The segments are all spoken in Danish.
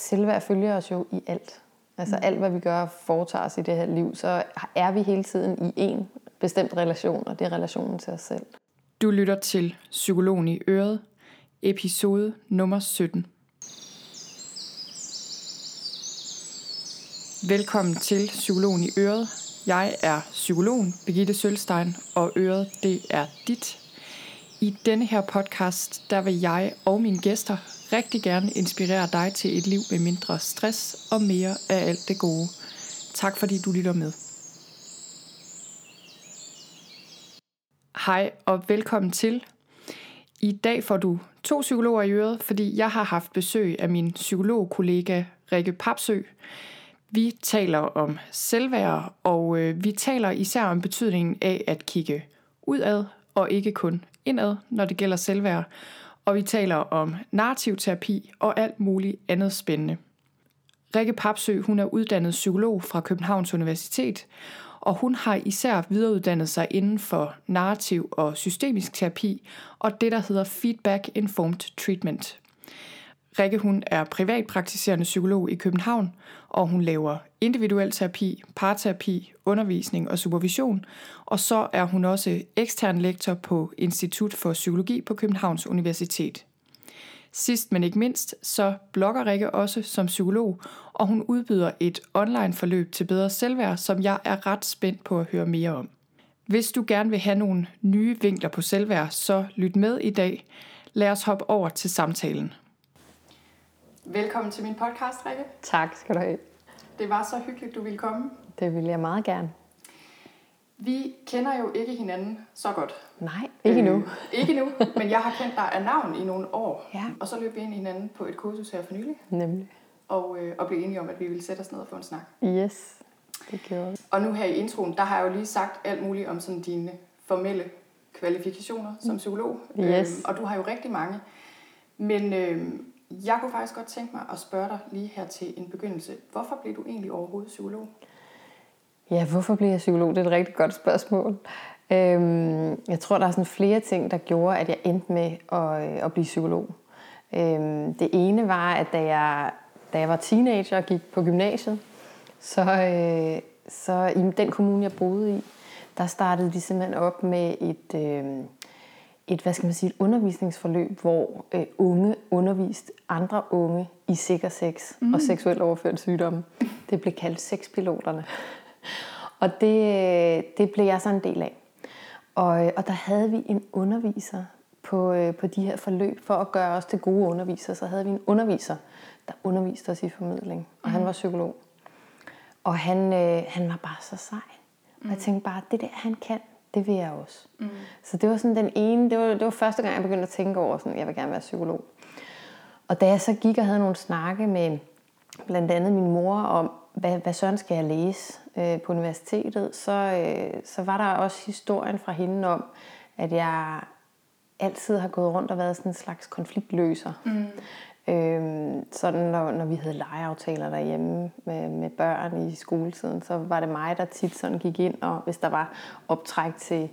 selvværd følger os jo i alt. Altså Mm. alt, hvad vi gør og foretager os i det her liv, så er vi hele tiden i en bestemt relation, og det er relationen til os selv. Du lytter til Psykologen i Øret, episode nummer 17. Velkommen til Psykologen i Øret. Jeg er psykologen Birgitte Sølstein, og Øret, det er dit. I denne her podcast, der vil jeg og mine gæster rigtig gerne inspirere dig til et liv med mindre stress og mere af alt det gode. Tak fordi du lytter med. Hej og velkommen til. I dag får du to psykologer i øret, fordi jeg har haft besøg af min psykologkollega Rikke Papsø. Vi taler om selvværd, og øh, vi taler især om betydningen af at kigge udad og ikke kun indad, når det gælder selvværd. Og vi taler om narrativ terapi og alt muligt andet spændende. Rikke Papsø, hun er uddannet psykolog fra Københavns Universitet, og hun har især videreuddannet sig inden for narrativ og systemisk terapi og det, der hedder Feedback Informed Treatment. Rikke hun er privatpraktiserende psykolog i København, og hun laver individuel terapi, parterapi, undervisning og supervision, og så er hun også ekstern lektor på Institut for Psykologi på Københavns Universitet. Sidst men ikke mindst, så blogger Rikke også som psykolog, og hun udbyder et online forløb til bedre selvværd, som jeg er ret spændt på at høre mere om. Hvis du gerne vil have nogle nye vinkler på selvværd, så lyt med i dag. Lad os hoppe over til samtalen. Velkommen til min podcast, Rikke. Tak skal du have. Det var så hyggeligt, du ville komme. Det vil jeg meget gerne. Vi kender jo ikke hinanden så godt. Nej, ikke nu. Øh, ikke nu, men jeg har kendt dig af navn i nogle år. Ja. Og så løb vi ind i hinanden på et kursus her for nylig, Nemlig. og, øh, og blev enige om, at vi ville sætte os ned og få en snak. Yes, det gjorde vi. Og nu her i introen, der har jeg jo lige sagt alt muligt om sådan dine formelle kvalifikationer som psykolog. Yes. Øhm, og du har jo rigtig mange. Men øhm, jeg kunne faktisk godt tænke mig at spørge dig lige her til en begyndelse. Hvorfor blev du egentlig overhovedet psykolog? Ja, hvorfor blev jeg psykolog? Det er et rigtig godt spørgsmål. Øhm, jeg tror, der er sådan flere ting, der gjorde, at jeg endte med at, øh, at blive psykolog. Øhm, det ene var, at da jeg, da jeg var teenager og gik på gymnasiet, så, øh, så i den kommune, jeg boede i, der startede de simpelthen op med et, øh, et, hvad skal man sige, et undervisningsforløb, hvor øh, unge underviste andre unge i sikker sex mm. og seksuelt overført sygdomme. Det blev kaldt sexpiloterne. Og det, det blev jeg så en del af. Og, og der havde vi en underviser på, øh, på de her forløb. For at gøre os til gode undervisere, så havde vi en underviser, der underviste os i formidling. Og han var psykolog. Og han, øh, han var bare så sej. Og jeg tænkte bare, det der han kan, det vil jeg også. Mm. Så det var sådan den ene, det var, det var første gang, jeg begyndte at tænke over, sådan, jeg vil gerne være psykolog. Og da jeg så gik og havde nogle snakke med blandt andet min mor om, hvad, hvad søren skal jeg læse øh, på universitetet, så, øh, så var der også historien fra hende om, at jeg altid har gået rundt og været sådan en slags konfliktløser. Mm. Øhm, sådan når, når vi havde legeaftaler derhjemme med, med børn i skoletiden, så var det mig, der tit sådan gik ind, og hvis der var optræk til,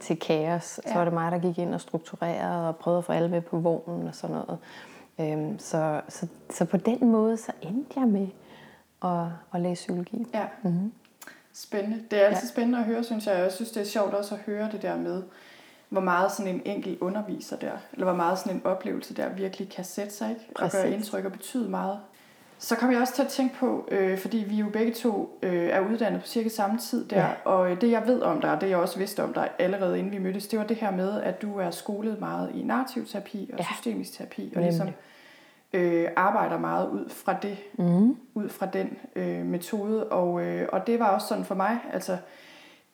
til kaos, ja. så var det mig, der gik ind og strukturerede og prøvede at få alle med på vognen og sådan noget. Øhm, så, så, så på den måde, så endte jeg med at, at læse psykologi. Ja. Mm-hmm. Spændende. Det er altid ja. spændende at høre, synes jeg. Jeg synes, det er sjovt også at høre det der med, hvor meget sådan en enkelt underviser der, eller hvor meget sådan en oplevelse der virkelig kan sætte sig, ikke? Og Præcis. gøre indtryk og betyde meget. Så kom jeg også til at tænke på, øh, fordi vi jo begge to øh, er uddannet på cirka samme tid der, Ja. og øh, det jeg ved om dig, og det jeg også vidste om dig allerede inden vi mødtes, det var det her med, at du er skolet meget i narrativterapi og Ja. systemisk terapi, og ligesom øh, arbejder meget ud fra det, Mm. ud fra den øh, metode, og, øh, og det var også sådan for mig, altså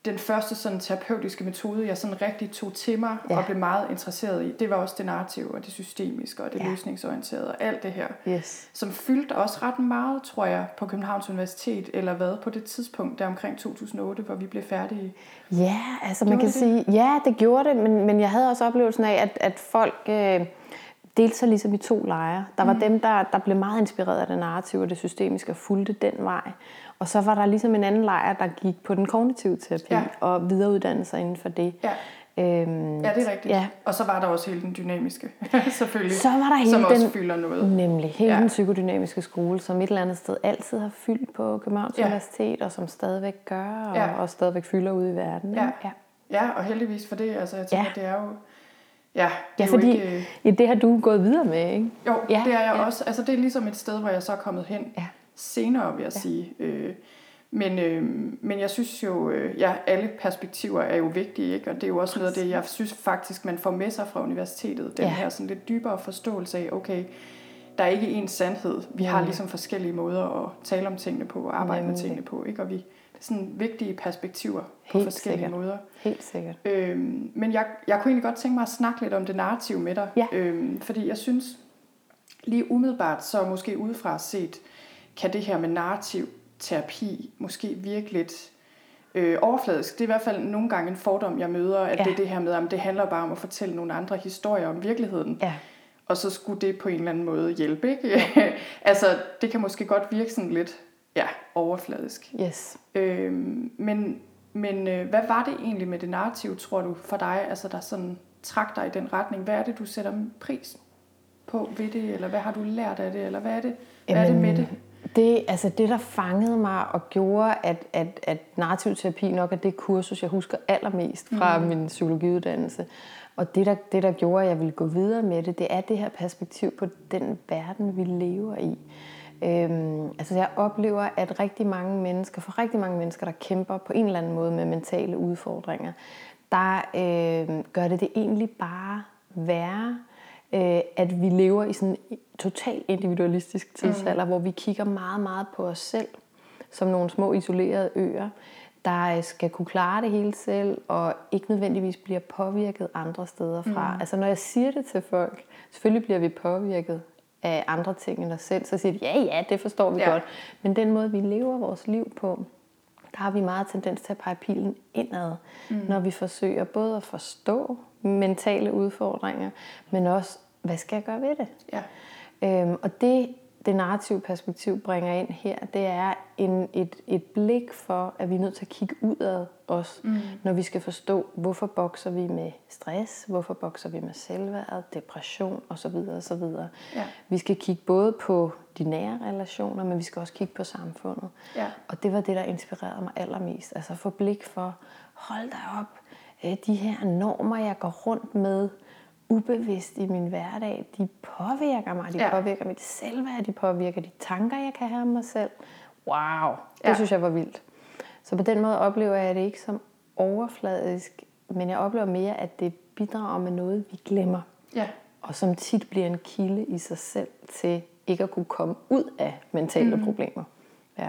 den første sådan terapeutiske metode, jeg sådan rigtig tog til mig ja. Og blev meget interesseret i, det var også det narrative og det systemiske og det ja. Løsningsorienterede og alt det her, Yes. som fyldte også ret meget, tror jeg, på Københavns Universitet, eller hvad, på det tidspunkt, der omkring 2008, hvor vi blev færdige. Ja, altså man Gjorde kan det sige, ja, det gjorde det, men, men jeg havde også oplevelsen af, at, at folk øh, delte sig ligesom i to lejre. Der var mm. dem, der, der blev meget inspireret af det narrative og det systemiske og fulgte den vej. Og så var der ligesom en anden lejr, der gik på den kognitive terapi Ja. og videreuddannede sig inden for det. Ja. Øhm, Ja, det er rigtigt. Ja, Og så var der også hele den dynamiske, selvfølgelig. Så var der hele som også den- fylder noget. Nemlig hele Ja. den psykodynamiske skole, som et eller andet sted altid har fyldt på Københavns Ja. Universitet, og som stadigvæk gør, og, Ja. og stadigvæk fylder ude i verden. Ja. ja. Ja, og heldigvis for det. Altså, jeg tænker, Ja. det er jo... Ja, det ja fordi ikke... øh, det har du gået videre med, ikke? Jo, ja, det er jeg ja. også. Altså, det er ligesom et sted, hvor jeg så er kommet hen Ja. senere, vil jeg Ja. sige. Øh, men, øh, men jeg synes jo, øh, ja, alle perspektiver er jo vigtige, ikke? og det er jo også noget af det, jeg synes faktisk, man får med sig fra universitetet. Den Ja. her sådan lidt dybere forståelse af, okay, der er ikke én sandhed. Vi har ligesom forskellige måder at tale om tingene på og arbejde med Nemlig. tingene på. Ikke? Og vi, sådan vigtige perspektiver på Helt forskellige sikkert. måder. Helt sikkert. Øhm, men jeg, jeg kunne egentlig godt tænke mig at snakke lidt om det narrativ med dig. Ja. Øhm, fordi jeg synes, lige umiddelbart, så måske udefra set, kan det her med narrativ terapi måske virke lidt øh, overfladisk. Det er i hvert fald nogle gange en fordom, jeg møder, at Ja. det er det her med, at det handler bare om at fortælle nogle andre historier om virkeligheden. Ja, Og så skulle det på en eller anden måde hjælpe, ikke? altså, det kan måske godt virke sådan lidt, ja, overfladisk. yes. Øhm, men men øh, hvad var det egentlig med det narrativ, tror du, for dig, altså der sådan trak dig i den retning? Hvad er det, du sætter pris på ved det, eller hvad har du lært af det, eller hvad er det, hvad er det med det? Det, altså det, der fangede mig og gjorde, at, at, at narrativ terapi nok er det kursus, jeg husker allermest fra mm. min psykologiuddannelse. Og det der, det, der gjorde, at jeg ville gå videre med det, det er det her perspektiv på den verden, vi lever i. Øhm, altså jeg oplever, at rigtig mange mennesker, for rigtig mange mennesker, der kæmper på en eller anden måde med mentale udfordringer, der øh, gør det det egentlig bare værre, øh, at vi lever i sådan en totalt individualistisk tidsalder, mm. hvor vi kigger meget, meget på os selv, som nogle små isolerede øer, der øh, skal kunne klare det hele selv, og ikke nødvendigvis bliver påvirket andre steder fra. Mm. Altså når jeg siger det til folk, selvfølgelig bliver vi påvirket af andre ting end os selv, så siger de, ja, ja, det forstår vi ja. godt. Men den måde, vi lever vores liv på, der har vi meget tendens til at pege pilen indad, mm. når vi forsøger både at forstå mentale udfordringer, men også, hvad skal jeg gøre ved det? Ja. Øhm, og det, det narrative perspektiv bringer ind her, det er en, et, et blik for, at vi er nødt til at kigge udad os, mm. når vi skal forstå, hvorfor bokser vi med stress, hvorfor bokser vi med selvværd, depression osv. osv. Ja. Vi skal kigge både på de nære relationer, men vi skal også kigge på samfundet. Ja. Og det var det, der inspirerede mig allermest. Altså få blik for, hold da op, øh, de her normer, jeg går rundt med, ubevidst i min hverdag, de påvirker mig, de Ja. påvirker mit selvværd, de påvirker de tanker, jeg kan have om mig selv. Wow, det ja. synes jeg var vildt. Så på den måde oplever jeg det ikke som overfladisk, men jeg oplever mere, at det bidrager med noget, vi glemmer. Ja. Og som tit bliver en kilde i sig selv til ikke at kunne komme ud af mentale mm. problemer. Ja.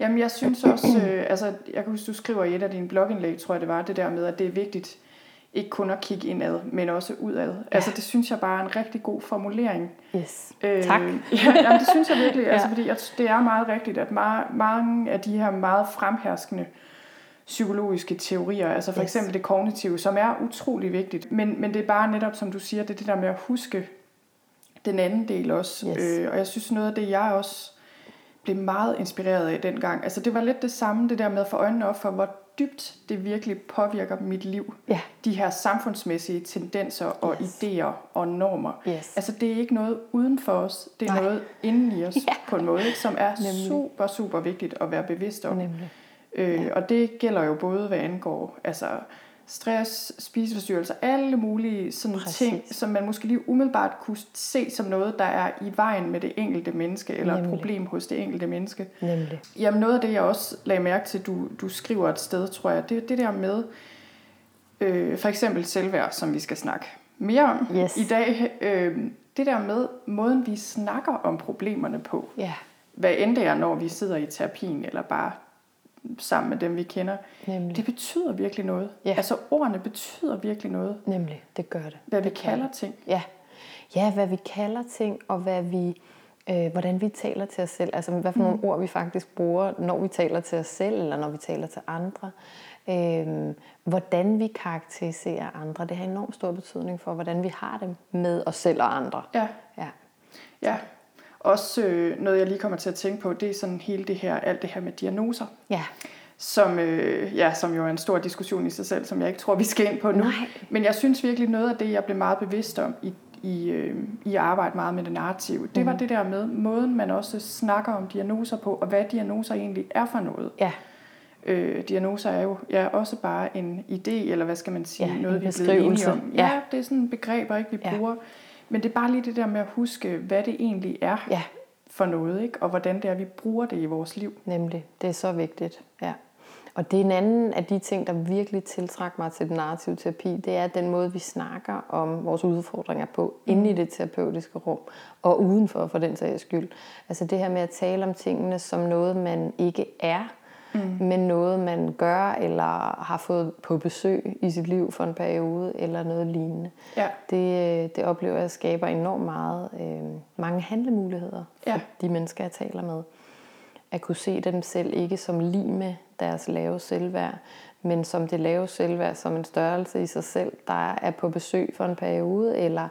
Jamen, jeg synes også, øh, altså, jeg kan huske, du skriver i et af dine blogindlæg, tror jeg det var, det der med, at det er vigtigt, ikke kun at kigge indad, men også udad. Ja. Altså, det synes jeg bare er en rigtig god formulering. Yes. tak. ja, jamen, det synes jeg virkelig, ja. altså, fordi jeg, det er meget rigtigt, at meget, mange af de her meget fremherskende psykologiske teorier, altså for Yes. eksempel det kognitive, som er utrolig vigtigt, men, men det er bare netop, som du siger, det er det der med at huske den anden del også. Yes. Øh, og jeg synes noget af det, jeg også blev meget inspireret af dengang, altså det var lidt det samme, det der med at få øjnene op for, hvor dybt det virkelig påvirker mit liv. Ja. De her samfundsmæssige tendenser og Yes. idéer og normer. Yes. Altså det er ikke noget uden for os, det er Nej. noget inden i os Ja. på en måde, ikke, som er Nemlig. super, super vigtigt at være bevidst om. Nemlig. Øh, og det gælder jo både, hvad angår altså stress, spiseforstyrrelser, alle mulige sådan Præcis. ting, som man måske lige umiddelbart kunne se som noget, der er i vejen med det enkelte menneske, eller et Nemlig. problem hos det enkelte menneske. Nemlig. Jamen noget af det, jeg også lagde mærke til, du, du skriver et sted, tror jeg, det er det der med, øh, for eksempel selvværd, som vi skal snakke mere om Yes. i dag. Øh, det der med måden, vi snakker om problemerne på. Ja, Hvad end det er, når vi sidder i terapien, eller bare sammen med dem, vi kender. nemlig. Det betyder virkelig noget. Ja. Altså ordene betyder virkelig noget. Nemlig, det gør det. Hvad vi Det gør kalder det. ting. Ja. ja, hvad vi kalder ting, og hvad vi, øh, hvordan vi taler til os selv. Altså, hvad for nogle ord vi faktisk bruger, når vi taler til os selv, eller når vi taler til andre. Øh, hvordan vi karakteriserer andre, det har enormt stor betydning for, hvordan vi har det med os selv og andre. Ja, Ja, ja. Også øh, noget, jeg lige kommer til at tænke på, det er sådan hele det her, alt det her med diagnoser. ja. som, øh, ja, som jo er en stor diskussion i sig selv, som jeg ikke tror, vi skal ind på nu. Nej. Men jeg synes virkelig, noget af det, jeg blev meget bevidst om i, i, øh, i at arbejde meget med det narrative, det var Mhm. det der med måden, man også snakker om diagnoser på, og hvad diagnoser egentlig er for noget. Ja, Øh, diagnoser er jo ja, også bare en idé, eller hvad skal man sige, Ja, noget vi er blevet enige om. Ja. Ja, det er sådan begreber, ikke, vi Ja. bruger. Men det er bare lige det der med at huske, hvad det egentlig er ja, for noget, ikke? og hvordan det er, vi bruger det i vores liv. nemlig. Det er så vigtigt. Ja. Og det er en anden af de ting, der virkelig tiltrækker mig til den narrative terapi, det er den måde, vi snakker om vores udfordringer på, mm. inde i det terapeutiske rum, og udenfor for den sags skyld. Altså det her med at tale om tingene som noget, man ikke er, mm. men noget, man gør, eller har fået på besøg i sit liv for en periode, eller noget lignende. Ja. Det, øh, det oplever jeg skaber enormt meget, øh, mange handlemuligheder for Ja. de mennesker, jeg taler med. At kunne se dem selv ikke som lige med deres lave selvværd, men som det lave selvværd som en størrelse i sig selv, der er på besøg for en periode, eller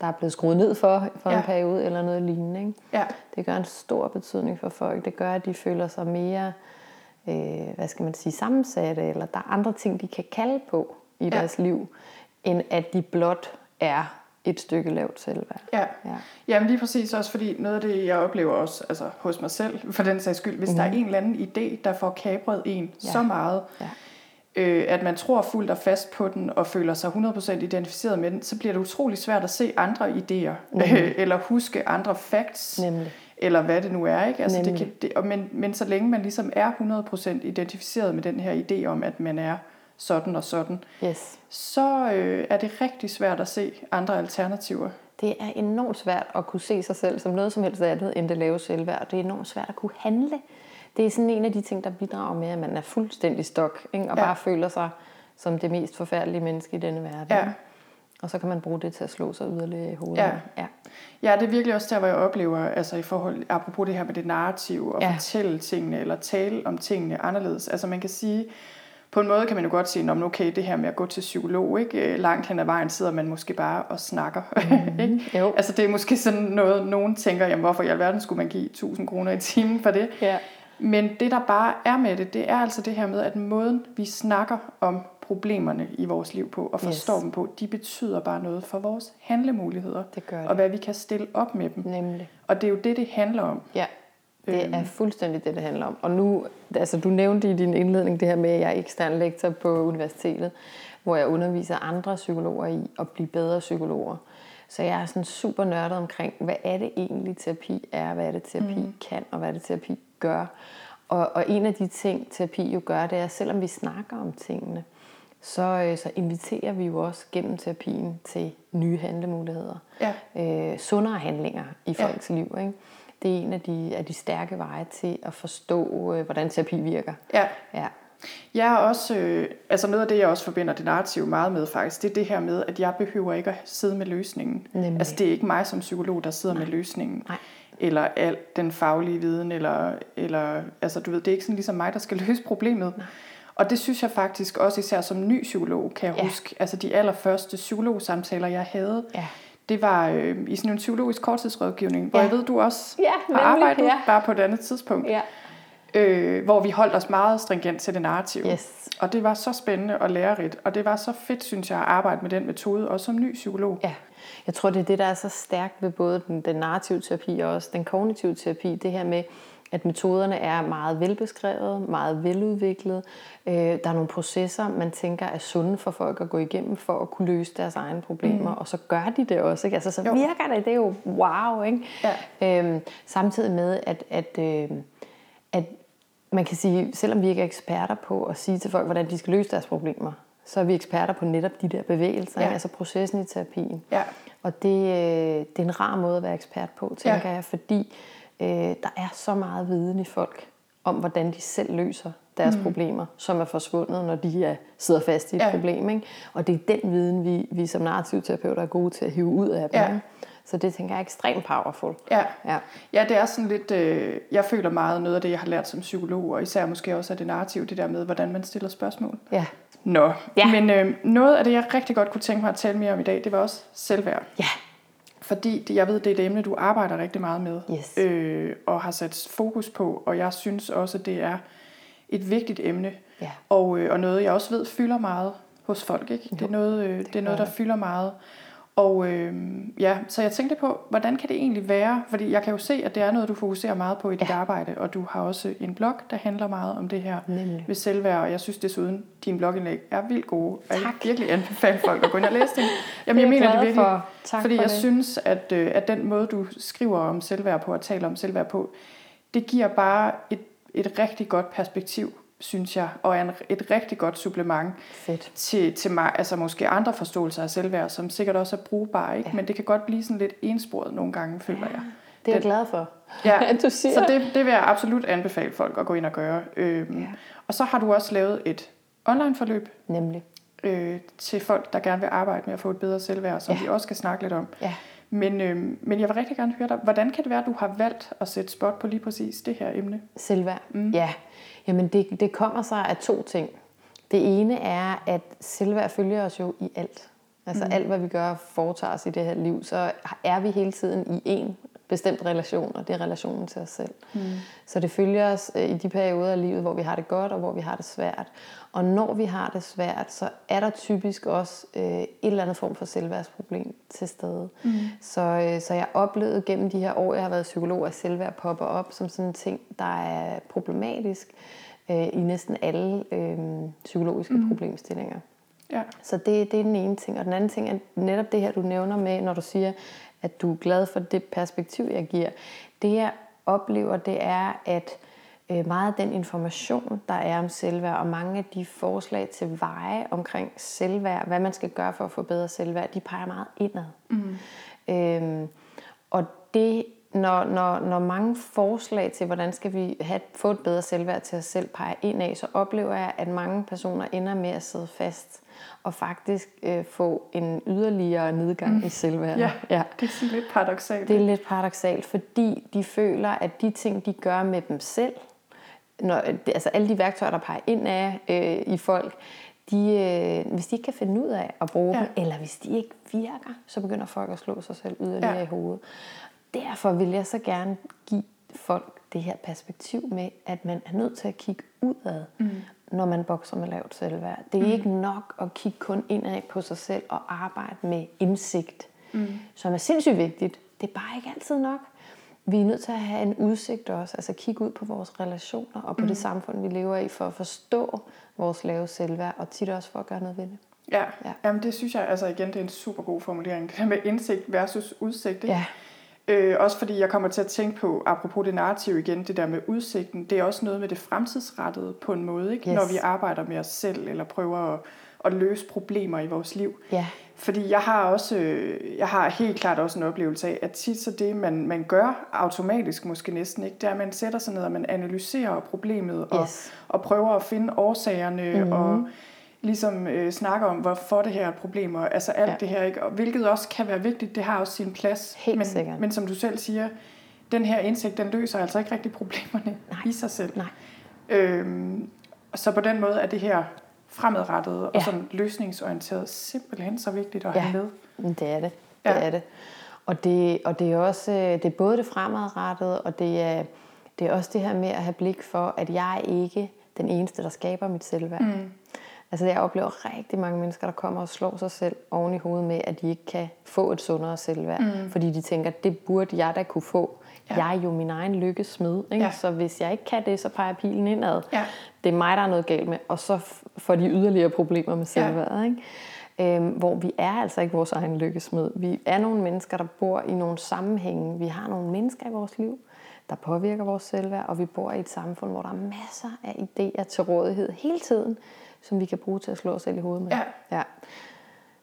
der er blevet skruet ned for for Ja. en periode, eller noget lignende. Ikke? Ja. Det gør en stor betydning for folk. Det gør, at de føler sig mere, øh, hvad skal man sige, sammensatte, eller der er andre ting, de kan kalde på i Ja. deres liv, end at de blot er et stykke lavt selvværd. Ja. Ja. Jamen lige præcis også, fordi noget af det, jeg oplever også altså, hos mig selv, for den sags skyld, hvis mm. der er en eller anden idé, der får kabret en Mhm. Ja. så meget, Ja. øh, at man tror fuldt og fast på den, og føler sig 100% identificeret med den, så bliver det utrolig svært at se andre idéer, mm. øh, eller huske andre facts, Nemlig. Eller hvad det nu er. Ikke? Altså, det kan, det, og men, men så længe man ligesom er 100% identificeret med den her idé om, at man er sådan og sådan, Yes. så øh, er det rigtig svært at se andre alternativer. Det er enormt svært at kunne se sig selv som noget som helst andet end det lave selvværd. Det er enormt svært at kunne handle. Det er sådan en af de ting, der bidrager med, at man er fuldstændig stok, ikke? og Ja. bare føler sig som det mest forfærdelige menneske i denne verden. Ja. Og så kan man bruge det til at slå sig yderligere i hovedet. Ja. ja. Ja, det er virkelig også der, hvor jeg oplever, altså i forhold, apropos det her med det narrativ, og Ja. fortælle tingene, eller tale om tingene anderledes. Altså man kan sige, på en måde kan man jo godt sige, "Nå, men okay, det her med at gå til psykolog, ikke? Øh, langt hen ad vejen sidder man måske bare og snakker. Mm-hmm. ikke? Jo. Altså det er måske sådan noget, nogen tænker, jamen hvorfor i alverden skulle man give 1000 kroner i timen for det? Ja. Men det, der bare er med det, det er altså det her med, at måden, vi snakker om problemerne i vores liv på, og forstår Yes. dem på, de betyder bare noget for vores handlemuligheder, Det gør og det. hvad vi kan stille op med dem. Nemlig. Og det er jo det, det handler om. Ja, det Øhm. er fuldstændig det, det handler om. Og nu, altså du nævnte i din indledning det her med, at jeg er ekstern lektor på universitetet, hvor jeg underviser andre psykologer i at blive bedre psykologer. Så jeg er sådan super nørdet omkring, hvad er det egentlig terapi er, hvad er det terapi mm. kan, og hvad er det terapi gør. Og, og en af de ting, terapi jo gør, det er, at selvom vi snakker om tingene, så, øh, så inviterer vi jo også gennem terapien til nye handlemuligheder. Ja. Øh, sundere handlinger i Ja. folks liv. Ikke? Det er en af de, af de stærke veje til at forstå, øh, hvordan terapi virker. Ja, Ja. jeg er også, øh, altså noget af det, jeg også forbinder det narrative meget med faktisk, det er det her med, at jeg behøver ikke at sidde med løsningen. Nemlig. Altså det er ikke mig som psykolog, der sidder Nej. med løsningen. Nej. Eller al den faglige viden, eller, eller altså du ved, det er ikke sådan ligesom mig, der skal løse problemet. Nej. Og det synes jeg faktisk også især som ny psykolog, kan jeg Ja. huske. Altså de allerførste psykologsamtaler, jeg havde, Ja. det var øh, i sådan en psykologisk korttidsrådgivning, hvor Ja. jeg ved, du også Ja, har arbejdet, ja. bare på et andet tidspunkt. ja. øh, hvor vi holdt os meget stringent til det narrative. Yes. Og det var så spændende og lærerigt, og det var så fedt, synes jeg, at arbejde med den metode, også som ny psykolog. Ja, jeg tror, det er det, der er så stærkt ved både den, den narrative terapi og også den kognitive terapi. Det her med, at metoderne er meget velbeskrevet, meget veludviklet. Øh, der er nogle processer, man tænker er sunde for folk at gå igennem for at kunne løse deres egne problemer, mm. og så gør de det også. Ikke? Altså, så Jo. virker det, det er jo wow. Ikke? Ja. Øhm, samtidig med, at, at, øh, at man kan sige, selvom vi ikke er eksperter på at sige til folk, hvordan de skal løse deres problemer, så er vi eksperter på netop de der bevægelser, Ja. altså processen i terapien. Ja. Og det, øh, det er en rar måde at være ekspert på, tænker Ja. jeg, fordi øh, der er så meget viden i folk om, hvordan de selv løser deres mm. problemer, som er forsvundet, når de er, sidder fast i et Ja. problem. Ikke? Og det er den viden, vi, vi som narrativterapeuter er gode til at hive ud af dem. Ja. Så det tænker jeg er ekstremt powerful. Ja. Ja. ja, det er sådan lidt, øh, jeg føler meget noget af det, jeg har lært som psykolog, og især måske også af det narrative, det der med, hvordan man stiller spørgsmål. Ja. Nå, Ja. men øh, noget af det, jeg rigtig godt kunne tænke mig at tale mere om i dag, det var også selvværd. Ja. Fordi det, jeg ved, det er et emne, du arbejder rigtig meget med, Yes. øh, og har sat fokus på, og jeg synes også, det er et vigtigt emne, Ja. og, øh, og noget, jeg også ved fylder meget hos folk. Ikke? Det er noget, øh, det er noget der fylder meget. Og øh, ja, så jeg tænkte på, hvordan kan det egentlig være? Fordi jeg kan jo se, at det er noget, du fokuserer meget på i dit arbejde, og du har også en blog, der handler meget om det her Nemlig. ved selvværd, og jeg synes desuden, dine blogindlæg er vildt gode. Og jeg Tak. virkelig anbefale folk at gå ind og læse dem. Jamen, jeg jeg mener det virkelig, for. Tak fordi for jeg det. synes, at, øh, at den måde, du skriver om selvværd på og taler om selvværd på, det giver bare et, et rigtig godt perspektiv, synes jeg, og er en, et rigtig godt supplement Fedt. til, til mig, altså måske andre forståelser af selvværd, som sikkert også er brugbare, ikke? Ja. men det kan godt blive sådan lidt ensporet nogle gange, føler jeg. Det er jeg glad for, Ja, at du siger. Så det, det vil jeg absolut anbefale folk at gå ind og gøre. Øhm, Ja. Og så har du også lavet et online-forløb Nemlig. øh, til folk, der gerne vil arbejde med at få et bedre selvværd, som Ja. vi også skal snakke lidt om. Ja. Men, øhm, men jeg vil rigtig gerne høre dig, hvordan kan det være, at du har valgt at sætte spot på lige præcis det her emne? Selvværd. Mm. Ja. Jamen det, det kommer sig af to ting. Det ene er, at selvværd følger os jo i alt. Altså mm. alt, hvad vi gør og foretager os i det her liv, så er vi hele tiden i en bestemt relation, og det er relationen til os selv. Mm. Så det følger os øh, i de perioder af livet, hvor vi har det godt, og hvor vi har det svært. Og når vi har det svært, så er der typisk også øh, et eller andet form for selvværdsproblem til stede. Mm. Så, øh, så jeg oplevede gennem de her år, jeg har været psykolog, at selvværd popper op som sådan en ting, der er problematisk øh, i næsten alle øh, psykologiske mm. problemstillinger. Ja. Så det, det er den ene ting. Og den anden ting er netop det her, du nævner med, når du siger, at du er glad for det perspektiv, jeg giver. Det jeg oplever, det er, at øh, meget af den information, der er om selvværd, og mange af de forslag til veje omkring selvværd, hvad man skal gøre for at få bedre selvværd, de peger meget indad. Mm. Øhm, og det, når, når, når mange forslag til, hvordan skal vi have, få et bedre selvværd til os selv, peger indad, så oplever jeg, at mange personer ender med at sidde fast og faktisk øh, få en yderligere nedgang mm. i selvværd. Ja, ja, det er sådan lidt paradoxalt. Det er lidt paradoxalt, fordi de føler, at de ting, de gør med dem selv, når, altså alle de værktøjer, der peger ind af øh, i folk, de, øh, hvis de ikke kan finde ud af at bruge Ja. dem, eller hvis de ikke virker, så begynder folk at slå sig selv yderligere ja. i hovedet. Derfor vil jeg så gerne give folk det her perspektiv med, at man er nødt til at kigge udad, mm. Når man bokser med lavt selvværd. Det er mm. ikke nok at kigge kun indad på sig selv og arbejde med indsigt, mm. som er sindssygt vigtigt. Det er bare ikke altid nok. Vi er nødt til at have en udsigt også, altså kigge ud på vores relationer og på mm. det samfund, vi lever i, for at forstå vores lave selvværd, og tit også for at gøre noget ved det. Ja, Ja. ja. Jamen, det synes jeg altså igen, det er en super god formulering. Det der med indsigt versus udsigt. Ikke? Ja. Øh, også fordi jeg kommer til at tænke på, apropos det narrativ igen, det der med udsigten, det er også noget med det fremtidsrettede på en måde, ikke? Yes. når vi arbejder med os selv, eller prøver at, at løse problemer i vores liv. Ja. Fordi jeg har også, øh, jeg har helt klart også en oplevelse af, at tit så det, man, man gør automatisk måske næsten ikke, det er, at man sætter sig ned, og man analyserer problemet, og, Yes. og prøver at finde årsagerne, mm-hmm. og ligesom øh, snakker om, hvorfor det her er et problem, og altså alt Ja. det her, ikke? Og hvilket også kan være vigtigt, det har også sin plads. Helt men, sikkert. men som du selv siger, den her indsigt, den løser altså ikke rigtig problemerne Nej. i sig selv. Nej. Øhm, så på den måde er det her fremadrettet og Ja. sådan løsningsorienteret simpelthen så vigtigt at Ja. have med. Men Det er det. Ja. Det er det. Og det, og det er også øh, det er både det fremadrettede, og det er, det er også det her med at have blik for, at jeg er ikke den eneste, der skaber mit selvværd. Mm. Altså jeg oplever rigtig mange mennesker, der kommer og slår sig selv oven i hovedet med, at de ikke kan få et sundere selvværd. Mm. Fordi de tænker, det burde jeg da kunne få. Ja. Ja. Jeg er jo min egen lykkesmed. Ikke? Ja. Så hvis jeg ikke kan det, så peger pilen indad. Ja. Det er mig, der er noget galt med. Og så får de yderligere problemer med selvværd. Ikke? Øhm, hvor vi er altså ikke vores egen lykkesmed. Vi er nogle mennesker, der bor i nogle sammenhænge. Vi har nogle mennesker i vores liv, der påvirker vores selvværd, og vi bor i et samfund, hvor der er masser af idéer til rådighed hele tiden, som vi kan bruge til at slå os selv i hovedet med. Ja. ja.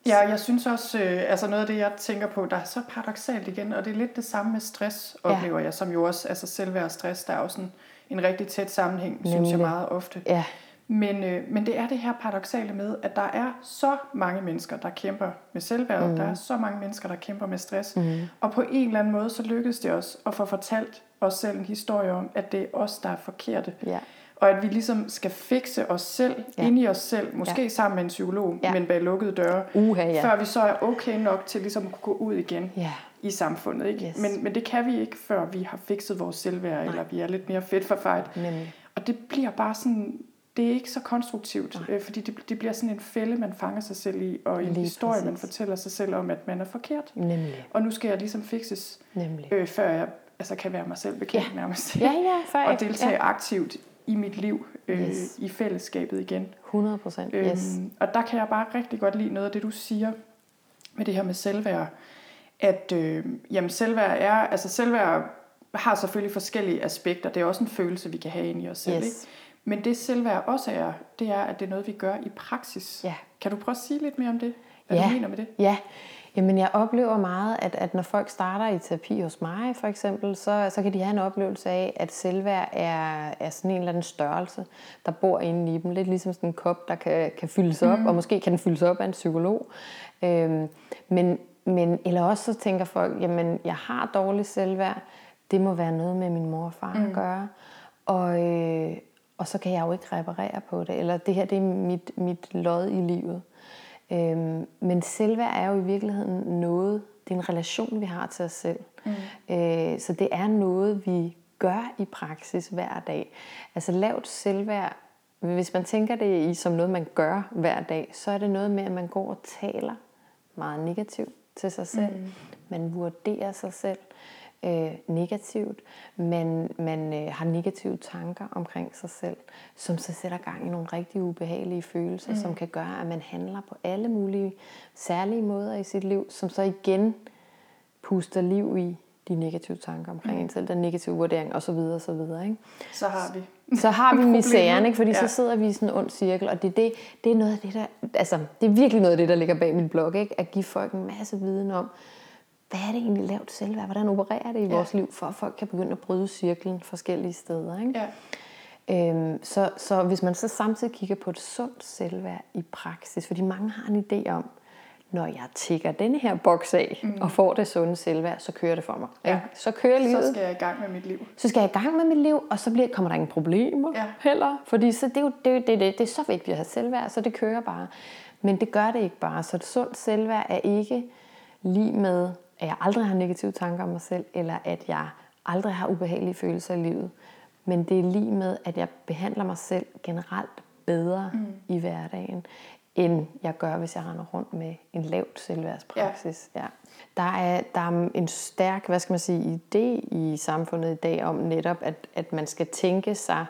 Ja, jeg synes også, øh, altså noget af det, jeg tænker på, der er så paradoxalt igen, og det er lidt det samme med stress, Ja. oplever jeg, som jo også, altså selvværd og stress, der er jo sådan en rigtig tæt sammenhæng, synes jeg Nemlig. meget ofte. ja. Men, øh, men det er det her paradoxale med, at der er så mange mennesker, der kæmper med selvværd. Mm. Der er så mange mennesker, der kæmper med stress. Mm. Og på en eller anden måde, så lykkedes det os at få fortalt os selv en historie om, at det er os, der er forkerte. Ja. Og at vi ligesom skal fikse os selv, Ja. inde i os selv, måske ja. sammen med en psykolog, Ja. men bag lukkede døre, Uha, ja. før vi så er okay nok til ligesom at kunne gå ud igen Ja. i samfundet. Ikke? Yes. Men, men det kan vi ikke, før vi har fikset vores selvværd, eller vi er lidt mere fedt for fight. Nemlig. Og det bliver bare sådan, det er ikke så konstruktivt, øh, fordi det, det bliver sådan en fælde, man fanger sig selv i, og en Lige historie, præcis. man fortæller sig selv om, at man er forkert. Nemlig. Og nu skal jeg ligesom fikses, Nemlig. øh, før jeg altså, kan være mig selv bekendt Ja. nærmest. Ja, ja, før og deltage ja. aktivt i mit liv, øh, Yes. i fællesskabet igen. 100 procent, yes. Øhm, og der kan jeg bare rigtig godt lide noget af det, du siger med det her med selvværd. At øh, jamen, selvværd er, altså selvværd har selvfølgelig forskellige aspekter. Det er også en følelse, vi kan have inde i os selv. Yes. Ikke? Men det selvværd også er, det er, at det er noget, vi gør i praksis. Ja. Kan du prøve at sige lidt mere om det? Hvad Ja. du mener med det? Ja, Jamen, jeg oplever meget, at, at når folk starter i terapi hos mig, for eksempel, så, så kan de have en oplevelse af, at selvværd er, er sådan en eller anden størrelse, der bor inde i dem. Lidt ligesom sådan en kop, der kan, kan fyldes op, mm. og måske kan den fyldes op af en psykolog. Øhm, men, men, eller også så tænker folk, jamen, jeg har dårligt selvværd, det må være noget med min mor og far mm. at gøre. Og, øh, og så kan jeg jo ikke reparere på det. Eller det her, det er mit, mit lod i livet. Øhm, men selvværd er jo i virkeligheden noget, det er en relation, vi har til os selv. Mm. Øh, så det er noget, vi gør i praksis hver dag. Altså lavt selvværd, hvis man tænker det i som noget, man gør hver dag, så er det noget med, at man går og taler meget negativt til sig selv. Mm. Man vurderer sig selv øh, negativt. Man, man øh, har negative tanker omkring sig selv, som så sætter gang i nogle rigtig ubehagelige følelser, mm. som kan gøre, at man handler på alle mulige særlige måder i sit liv, som så igen puster liv i de negative tanker omkring mm. en selv, den negative vurdering osv. osv. Ikke? Så har vi. Så har vi misæren, ikke? fordi ja. Så sidder vi i sådan en ond cirkel, og det, er det, det er noget af det, der, altså, det er virkelig noget af det, der ligger bag min blog, ikke? at give folk en masse viden om, hvad er det egentlig lavt selvværd, hvordan opererer det i Ja. vores liv, for at folk kan begynde at bryde cirklen forskellige steder. Ikke? Ja. Øhm, så, så hvis man så samtidig kigger på et sundt selvværd i praksis, fordi mange har en idé om, når jeg tækker denne her boks af mm. og får det sunde selvværd, så kører det for mig. Ja. Ikke? Så kører livet Så skal jeg i gang med mit liv. så skal jeg i gang med mit liv, og så bliver, kommer der ingen problemer Ja. heller. Fordi så det, er jo, det, det, det, det er så vigtigt at have selvværd, så det kører bare. Men det gør det ikke bare. Så et sundt selvværd er ikke lige med, at jeg aldrig har negative tanker om mig selv, eller at jeg aldrig har ubehagelige følelser i livet. Men det er lige med, at jeg behandler mig selv generelt bedre mm. i hverdagen, end jeg gør, hvis jeg render rundt med en lavt selvværdspraksis. Ja. Ja. Der, er, der er en stærk, hvad skal man sige, idé i samfundet i dag om netop, at, at man skal tænke sig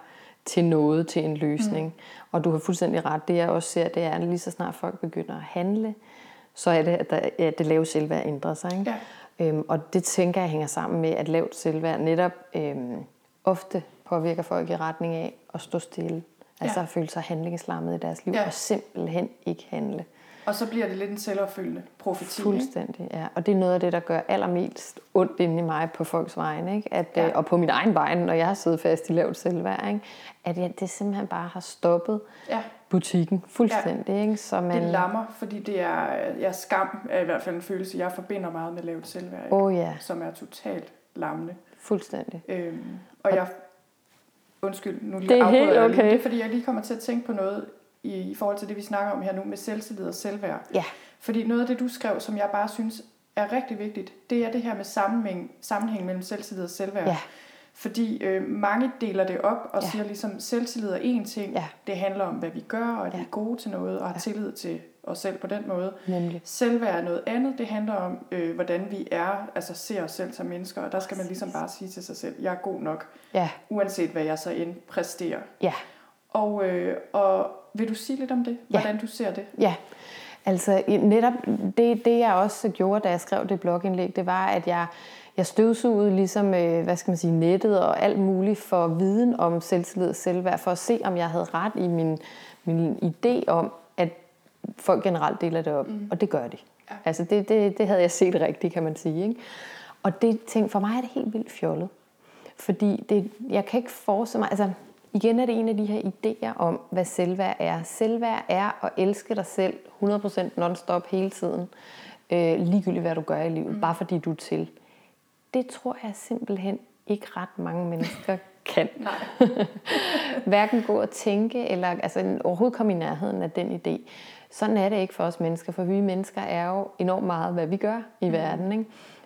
til noget, til en løsning. Mm. Og du har fuldstændig ret. Det jeg også ser, det er, at lige så snart folk begynder at handle, så er det, at, der, at det lave selvværd ændrer sig. Ikke? Ja. Øhm, og det tænker jeg hænger sammen med, at lavt selvværd netop øhm, ofte påvirker folk i retning af at stå stille. Altså Ja. at føle sig handlingslammet i deres liv, Ja. og simpelthen ikke handle. Og så bliver det lidt en selvopfyldende profeti. ikke? Fuldstændig, ja. Og det er noget af det, der gør allermest ondt inde i mig på folks vegne, ikke? At, Ja. ja. og på min egen vegne, når jeg har siddet fast i lavt selvværd, ikke? at jeg, det simpelthen bare har stoppet Ja. Butikken fuldstændig. Ja. Ikke? Så man, Det lammer, fordi det er, ja, skam er i hvert fald en følelse, jeg forbinder meget med lavt selvværd, oh, ja, som er totalt lammende. fuldstændig. Øhm, og jeg, undskyld, nu lige Det er helt lige. okay. Det er fordi, jeg lige kommer til at tænke på noget i, i forhold til det, vi snakker om her nu med selvtillid og selvværd. Ja, Fordi noget af det, du skrev, som jeg bare synes er rigtig vigtigt, det er det her med sammenhæng, sammenhæng mellem selvtillid og selvværd. Ja. Fordi øh, mange deler det op og Ja. siger ligesom, selvtillid er én ting. Ja. Det handler om, hvad vi gør, og at Ja. vi er gode til noget, og har Ja. tillid til os selv på den måde. nemlig. Selvværd er noget andet. Det handler om, øh, hvordan vi er, altså ser os selv som mennesker. Og der skal man ligesom bare sige til sig selv, jeg er god nok, Ja, uanset hvad jeg så end præsterer. ja. Og, øh, og vil du sige lidt om det? Ja. Hvordan du ser det? Ja, altså netop det, det jeg også gjorde, da jeg skrev det blogindlæg, det var, at jeg, jeg støvsugede ligesom, øh, hvad skal man sige, nettet og alt muligt for viden om selvtillid og selvværd, for at se, om jeg havde ret i min, min idé om, at folk generelt deler det op, mm. og det gør de. Ja. Altså det, det, det havde jeg set rigtigt, kan man sige. Ikke? Og det ting, for mig er det helt vildt fjollet. Fordi det, jeg kan ikke forestille mig, altså igen er det en af de her idéer om, hvad selvværd er. Selvværd er at elske dig selv 100% non-stop hele tiden, øh, ligegyldigt hvad du gør i livet, mm. bare fordi du er til. Det tror jeg simpelthen ikke ret mange mennesker kan. Hverken gå og tænke, eller altså, overhovedet komme i nærheden af den idé. Sådan er det ikke for os mennesker, for vi mennesker er jo enormt meget, hvad vi gør i mm. verden. Ikke?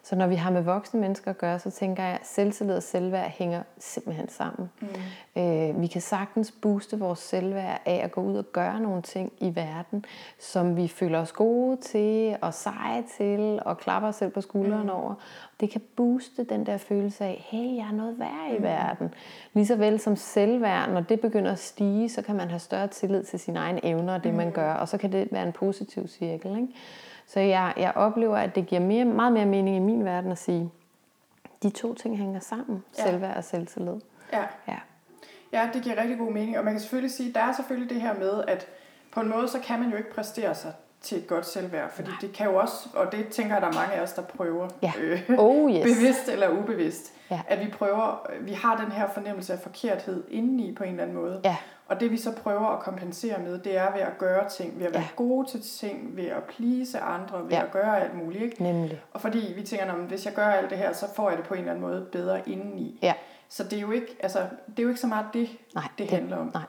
Så når vi har med voksne mennesker at gøre, så tænker jeg, at selvtillid og selvværd hænger simpelthen sammen. Mm. Øh, vi kan sagtens booste vores selvværd af at gå ud og gøre nogle ting i verden, som vi føler os gode til og seje til og klapper os selv på skulderen mm. over. Det kan booste den der følelse af, hey, jeg er noget værd i mm. verden. Ligeså vel som selvværd, når det begynder at stige, så kan man have større tillid til sine egne evner og det, mm. man gør. Og så kan det være en positiv cirkel. Ikke? Så jeg, jeg oplever, at det giver mere, meget mere mening i min verden at sige, de to ting hænger sammen, ja. selvværd og selvtillid. Ja. ja. Ja, det giver rigtig god mening. Og man kan selvfølgelig sige, der er selvfølgelig det her med, at på en måde, så kan man jo ikke præstere sig til et godt selvværd, fordi Nej. det kan jo også, og det tænker jeg, der er mange af os, der prøver, ja. øh, oh, yes. bevidst eller ubevidst, ja. at vi prøver, vi har den her fornemmelse af forkerthed indeni på en eller anden måde. Ja. Og det vi så prøver at kompensere med, det er ved at gøre ting, ved at være ja. gode til ting, ved at please andre, ved ja. at gøre alt muligt. Ikke? Nemlig. Og fordi vi tænker, at hvis jeg gør alt det her, så får jeg det på en eller anden måde bedre indeni. Ja. Så det er jo ikke, altså, det er jo ikke så meget det, nej, det, det handler om. Nej.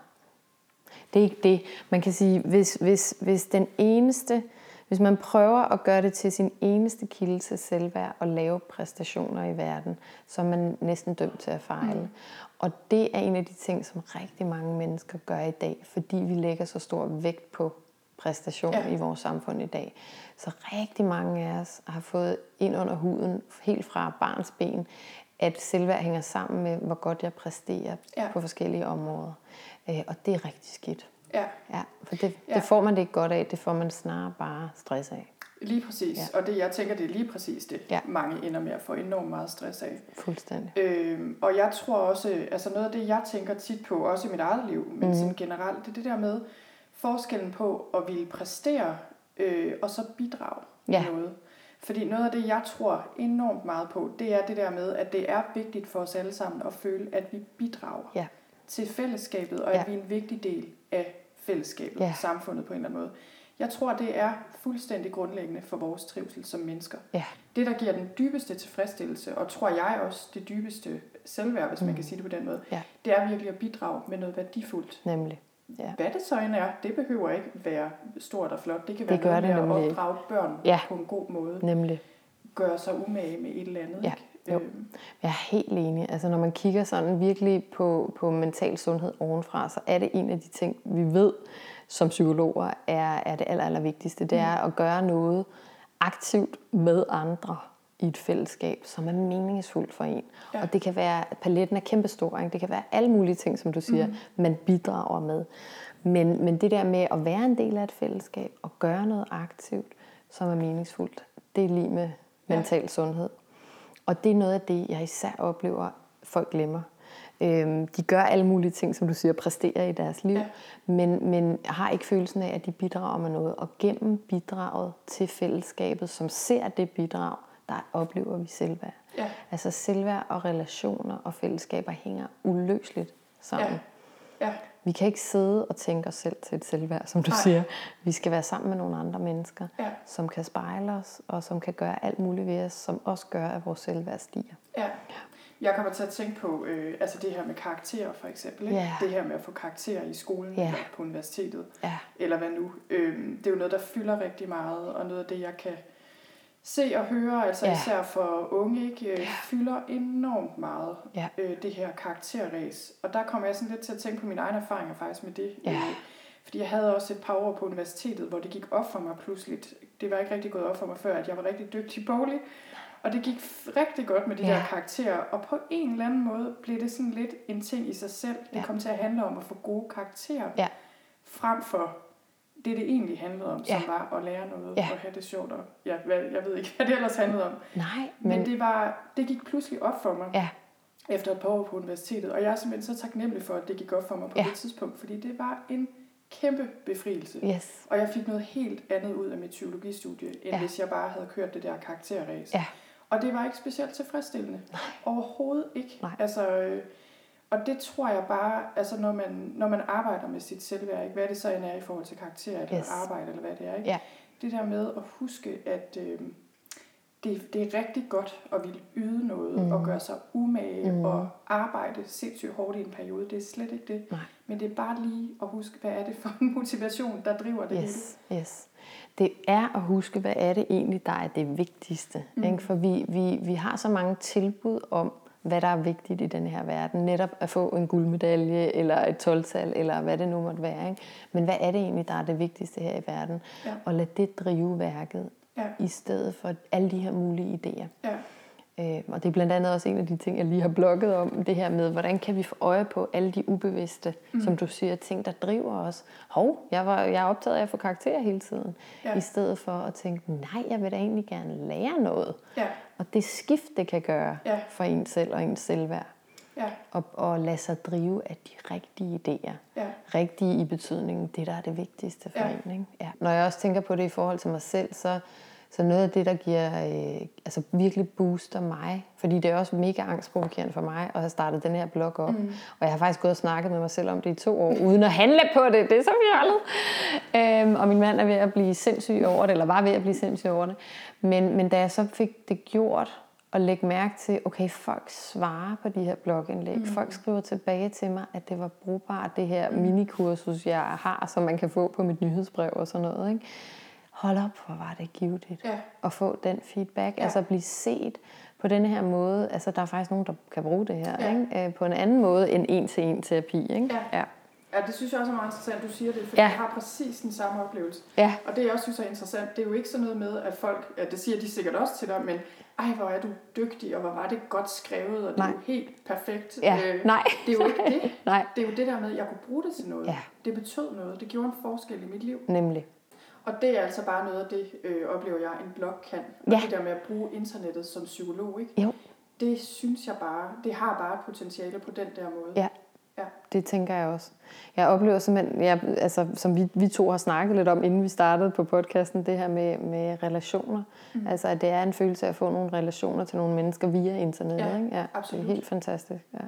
Det er ikke det. Man kan sige, hvis, hvis, hvis den eneste, hvis man prøver at gøre det til sin eneste kilde til selvværd og lave præstationer i verden, så er man næsten dømt til at fejle. Mm. Og det er en af de ting, som rigtig mange mennesker gør i dag, fordi vi lægger så stor vægt på præstation ja. i vores samfund i dag. Så rigtig mange af os har fået ind under huden, helt fra barns ben, at selvværd hænger sammen med, hvor godt jeg præsterer ja. på forskellige områder. Øh, og det er rigtig skidt. Ja. ja for det, ja. det får man det ikke godt af, det får man snarere bare stress af. Lige præcis, ja. og det, jeg tænker, det er lige præcis det, ja. mange ender med at få enormt meget stress af. Fuldstændig. Øhm, og jeg tror også, altså noget af det, jeg tænker tit på, også i mit eget liv, men mm. sådan generelt, det er det der med forskellen på at ville præstere, øh, og så bidrage ja. noget. Fordi noget af det, jeg tror enormt meget på, det er det der med, at det er vigtigt for os alle sammen at føle, at vi bidrager ja. Til fællesskabet, og ja. at vi er en vigtig del af fællesskabet, ja. samfundet på en eller anden måde. Jeg tror, det er fuldstændig grundlæggende for vores trivsel som mennesker. Ja. Det, der giver den dybeste tilfredsstillelse, og tror jeg også det dybeste selvværd, hvis mm. man kan sige det på den måde, ja. det er virkelig at bidrage med noget værdifuldt. Nemlig. Ja. Hvad det så end er, det behøver ikke være stort og flot. Det kan det være noget med at opdrage børn ja. på en god måde. Nemlig. Gøre sig umage med et eller andet. Ja. Ikke? Jo. Øhm. Jeg er helt enig. Altså, når man kigger sådan virkelig på, på mental sundhed ovenfra, så er det en af de ting, vi ved som psykologer er, er det aller, aller vigtigste. Det er at gøre noget aktivt med andre i et fællesskab, som er meningsfuldt for en. Ja. Og det kan være, at paletten er kæmpestor. Ikke? Det kan være alle mulige ting, som du siger, mm. man bidrager med. Men, men det der med at være en del af et fællesskab og gøre noget aktivt, som er meningsfuldt, det er lige med mental ja. sundhed. Og det er noget af det, jeg især oplever, folk glemmer. Øhm, de gør alle mulige ting, som du siger, præsterer i deres liv, ja. men, men har ikke følelsen af, at de bidrager med noget. Og gennem bidraget til fællesskabet, som ser det bidrag, der oplever vi selvværd. Ja. Altså selvværd og relationer og fællesskaber hænger uløseligt sammen. Ja. Ja. Vi kan ikke sidde og tænke os selv til et selvværd, som du Nej. siger. Vi skal være sammen med nogle andre mennesker, ja. som kan spejle os, og som kan gøre alt muligt ved os, som også gør, at vores selvværd stiger. Ja. Jeg kommer til at tænke på øh, altså det her med karakterer for eksempel. Ikke? Yeah. Det her med at få karakterer i skolen yeah. eller på universitetet. Yeah. Eller hvad nu. Øh, det er jo noget, der fylder rigtig meget, og noget af det, jeg kan se og høre, altså yeah. især for unge, ikke. Øh, fylder enormt meget yeah. øh, det her karakterræs. Og der kommer jeg sådan lidt til at tænke på mine egne erfaringer faktisk med det. Yeah. Øh, fordi jeg havde også et par år på universitetet, hvor det gik op for mig pludseligt. Det var ikke rigtig gået op for mig før, at jeg var rigtig dygtig boglig. Og det gik rigtig godt med de ja. der karakterer, og på en eller anden måde blev det sådan lidt en ting i sig selv. Det ja. kom til at handle om at få gode karakterer, ja. frem for det, det egentlig handlede om, ja. som var at lære noget ja. og have det sjovt. Og, ja, hvad, jeg ved ikke, hvad det ellers handlede om. Nej, men... men det, var, det gik pludselig op for mig. Ja. Efter et par år på universitetet. Og jeg er simpelthen så taknemmelig for, at det gik op for mig på ja. det tidspunkt, fordi det var en kæmpe befrielse. Yes. Og jeg fik noget helt andet ud af mit psykologistudie, end ja. hvis jeg bare havde kørt det der karakterræs. Ja. Og det var ikke specielt tilfredsstillende. Nej. Overhovedet ikke. Nej. Altså, øh, og det tror jeg bare, altså når man, når man arbejder med sit selvværd, ikke, hvad det så end er i forhold til karakter eller yes. arbejde, eller hvad det er. Ikke? Ja. Det der med at huske, at øh, det, det er rigtig godt at ville yde noget, mm. og gøre sig umage, mm. og arbejde sindssygt hårdt i en periode. Det er slet ikke det. Nej. Men det er bare lige at huske, hvad er det for en motivation, der driver det yes. hele. Yes. det er at huske, hvad er det egentlig, der er det vigtigste. Mm. Ikke? For vi, vi, vi har så mange tilbud om, hvad der er vigtigt i den her verden. Netop at få en guldmedalje, eller et 12 eller hvad det nu måtte være. Ikke? Men hvad er det egentlig, der er det vigtigste her i verden? Ja. Og lad det drive værket, ja. i stedet for alle de her mulige idéer. Ja. Øh, og det er blandt andet også en af de ting, jeg lige har blogget om, det her med, hvordan kan vi få øje på alle de ubevidste, mm. som du siger, ting, der driver os. Hov, jeg, var, jeg er optaget af at få karakterer hele tiden, ja. i stedet for at tænke, nej, jeg vil da egentlig gerne lære noget. Ja. Og det skift, det kan gøre ja. for en selv og ens selvværd. Ja. Og, og lade sig drive af de rigtige idéer. Ja. Rigtige i betydningen, det der er det vigtigste for ja. en. Ikke? Ja. Når jeg også tænker på det i forhold til mig selv, så så noget af det, der giver, øh, altså virkelig booster mig, fordi det er også mega angstprovokerende for mig at have startet den her blog op. Mm. Og jeg har faktisk gået og snakket med mig selv om det i to år, uden at handle på det. Det er så fjollet. Øhm, og min mand er ved at blive sindssyg over det, eller var ved at blive sindssyg over det. Men, men da jeg så fik det gjort, og lægge mærke til, okay, folk svarer på de her blogindlæg. Mm. Folk skriver tilbage til mig, at det var brugbart, det her mm. minikursus, jeg har, som man kan få på mit nyhedsbrev og sådan noget. Ikke? Hold op, hvor var det givetigt ja. at få den feedback. Ja. Altså at blive set på denne her måde. Altså der er faktisk nogen, der kan bruge det her. Ja. Ikke? Øh, på en anden måde end en-til-en terapi. Ikke? Ja. ja. Ja, det synes jeg også er meget interessant, du siger det, for ja. jeg har præcis den samme oplevelse. Ja. Og det jeg også synes er interessant, det er jo ikke sådan noget med, at folk, ja, det siger de sikkert også til dig, men ej, hvor er du dygtig, og hvor var det godt skrevet, og det Nej. er jo helt perfekt. Ja. Øh, Nej. Det er jo ikke det. Nej. Det er jo det der med, at jeg kunne bruge det til noget. Ja. Det betød noget. Det gjorde en forskel i mit liv. Nemlig. Og det er altså bare noget af det, øh, oplever jeg, en blog kan. Og ja. det der med at bruge internettet som psykolog, ikke? Jo. Det synes jeg bare, det har bare potentiale på den der måde. Ja. Ja. Det tænker jeg også. Jeg oplever simpelthen, jeg, altså, som vi, vi to har snakket lidt om, inden vi startede på podcasten, det her med, med relationer. Mm. Altså, at det er en følelse af at få nogle relationer til nogle mennesker via internettet. Ja, ikke? Ja, absolut. Det er helt fantastisk. Ja.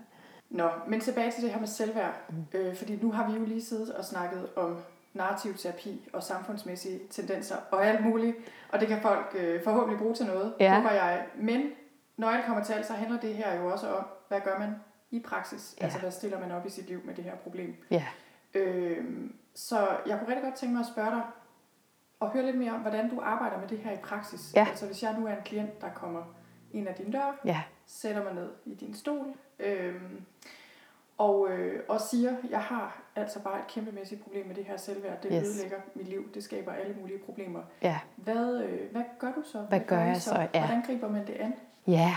Nå, men tilbage til det her med selvværd. Mm. Øh, fordi nu har vi jo lige siddet og snakket om narrativ terapi og samfundsmæssige tendenser og alt muligt. Og det kan folk øh, forhåbentlig bruge til noget, ja. håber jeg. Men når alt kommer til alt, så handler det her jo også om, hvad gør man i praksis? Ja. Altså, hvad stiller man op i sit liv med det her problem? Ja. Øh, så jeg kunne rigtig godt tænke mig at spørge dig, og høre lidt mere om, hvordan du arbejder med det her i praksis. Ja. Altså, hvis jeg nu er en klient, der kommer ind ad din dør, ja. sætter mig ned i din stol, øh, og, øh, og siger, jeg har altså bare et kæmpemæssigt problem med det her selvværd. Det yes. ødelægger mit liv. Det skaber alle mulige problemer. Ja. Hvad, øh, hvad gør du så? Hvad, hvad gør, jeg så? så? Ja. Hvordan griber man det an? Ja,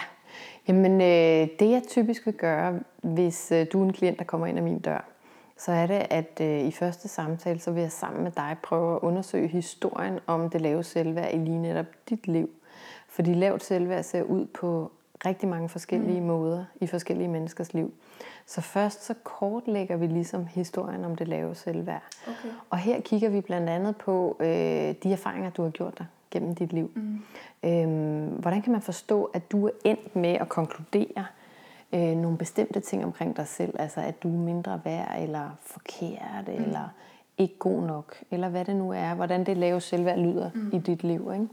jamen øh, det jeg typisk vil gøre, hvis øh, du er en klient, der kommer ind ad min dør, så er det, at øh, i første samtale, så vil jeg sammen med dig prøve at undersøge historien om det lave selvværd i lige netop dit liv. Fordi lavt selvværd ser ud på rigtig mange forskellige mm. måder i forskellige menneskers liv. Så først så kortlægger vi ligesom historien om det lave selvværd. Okay. Og her kigger vi blandt andet på øh, de erfaringer, du har gjort dig gennem dit liv. Mm. Øhm, hvordan kan man forstå, at du er endt med at konkludere øh, nogle bestemte ting omkring dig selv? Altså at du er mindre værd, eller forkert, mm. eller ikke god nok, eller hvad det nu er. Hvordan det lave selvværd lyder mm. i dit liv. Ikke?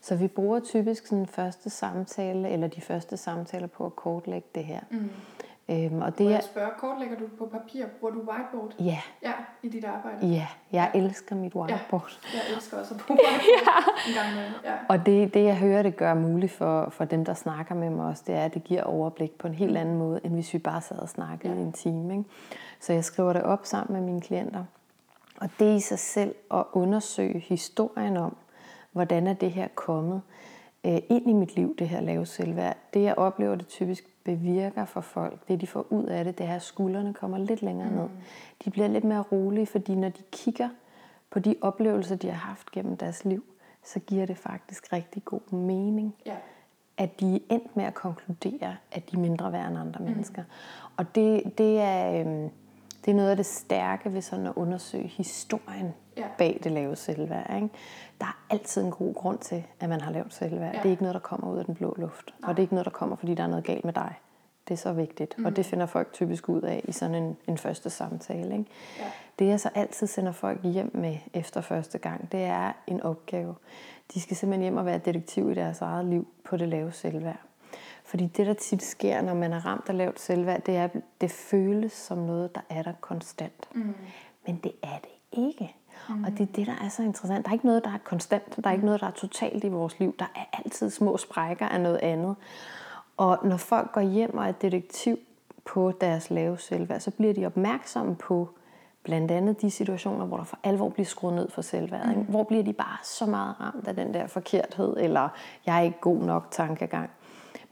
Så vi bruger typisk sådan første samtale, eller de første samtaler på at kortlægge det her. Mm. Øhm, og det Må jeg spørge, kortlægger du på papir? Bruger du whiteboard? Ja. Ja, i dit arbejde? Ja, jeg ja. elsker mit whiteboard. Ja, jeg elsker også at bruge whiteboard ja. en gang med. Ja. Og det, det, jeg hører, det gør muligt for, for dem, der snakker med mig også, det er, at det giver overblik på en helt anden måde, end hvis vi bare sad og snakkede ja. i en time. Ikke? Så jeg skriver det op sammen med mine klienter. Og det i sig selv at undersøge historien om, hvordan er det her kommet øh, ind i mit liv, det her lave selvværd. Det jeg oplever, det typisk bevirker for folk, det de får ud af det, det er, at skuldrene kommer lidt længere ned. Mm. De bliver lidt mere rolige, fordi når de kigger på de oplevelser, de har haft gennem deres liv, så giver det faktisk rigtig god mening. Ja. At de er endt med at konkludere, at de er mindre værd end andre mm. mennesker. Og det, det er... Øh, det er noget af det stærke ved sådan at undersøge historien ja. bag det lave selvværd. Ikke? Der er altid en god grund til, at man har lavt selvværd. Ja. Det er ikke noget, der kommer ud af den blå luft. Nej. Og det er ikke noget, der kommer, fordi der er noget galt med dig. Det er så vigtigt. Mm. Og det finder folk typisk ud af i sådan en, en første samtale. Ikke? Ja. Det jeg så altid sender folk hjem med efter første gang, det er en opgave. De skal simpelthen hjem og være detektiv i deres eget liv på det lave selvværd. Fordi det, der tit sker, når man er ramt af lavt selvværd, det er, det føles som noget, der er der konstant. Mm. Men det er det ikke. Mm. Og det er det, der er så interessant. Der er ikke noget, der er konstant. Der er ikke noget, der er totalt i vores liv. Der er altid små sprækker af noget andet. Og når folk går hjem og er detektiv på deres lave selvværd, så bliver de opmærksomme på blandt andet de situationer, hvor der for alvor bliver skruet ned for selvværd. Mm. Hvor bliver de bare så meget ramt af den der forkerthed, eller jeg er ikke god nok tankegang.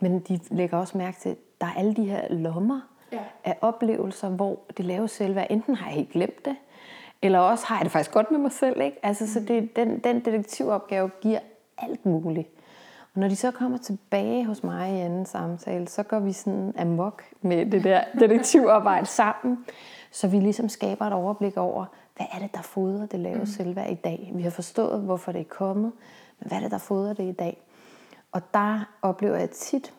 Men de lægger også mærke til, at der er alle de her lommer ja. af oplevelser, hvor det lave selvværd, enten har jeg helt glemt det, eller også har jeg det faktisk godt med mig selv. Ikke? Altså, mm. Så det, den, den detektivopgave giver alt muligt. Og når de så kommer tilbage hos mig i anden samtale, så går vi sådan amok med det der detektivarbejde sammen, så vi ligesom skaber et overblik over, hvad er det, der fodrer det lave mm. selvværd i dag. Vi har forstået, hvorfor det er kommet, men hvad er det, der fodrer det i dag? Og der oplever jeg tit,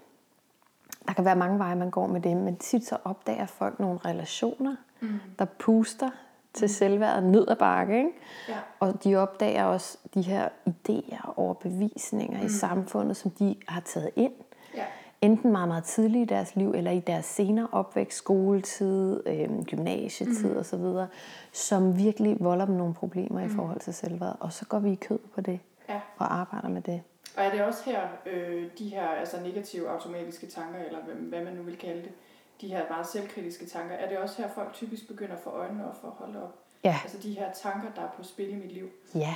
der kan være mange veje, man går med det, men tit så opdager folk nogle relationer, mm. der puster til mm. selvværdet ned ad bakke. Ikke? Ja. Og de opdager også de her idéer og overbevisninger mm. i samfundet, som de har taget ind. Ja. Enten meget, meget tidligt i deres liv, eller i deres senere opvækst, skoletid, øh, gymnasietid mm. osv., som virkelig volder dem nogle problemer mm. i forhold til selvværd. Og så går vi i kød på det ja. og arbejder med det. Og er det også her, øh, de her altså negative automatiske tanker, eller hvad, hvad man nu vil kalde det, de her meget selvkritiske tanker, er det også her, folk typisk begynder at få øjnene op for at holde op? Ja. Altså de her tanker, der er på spil i mit liv. Ja.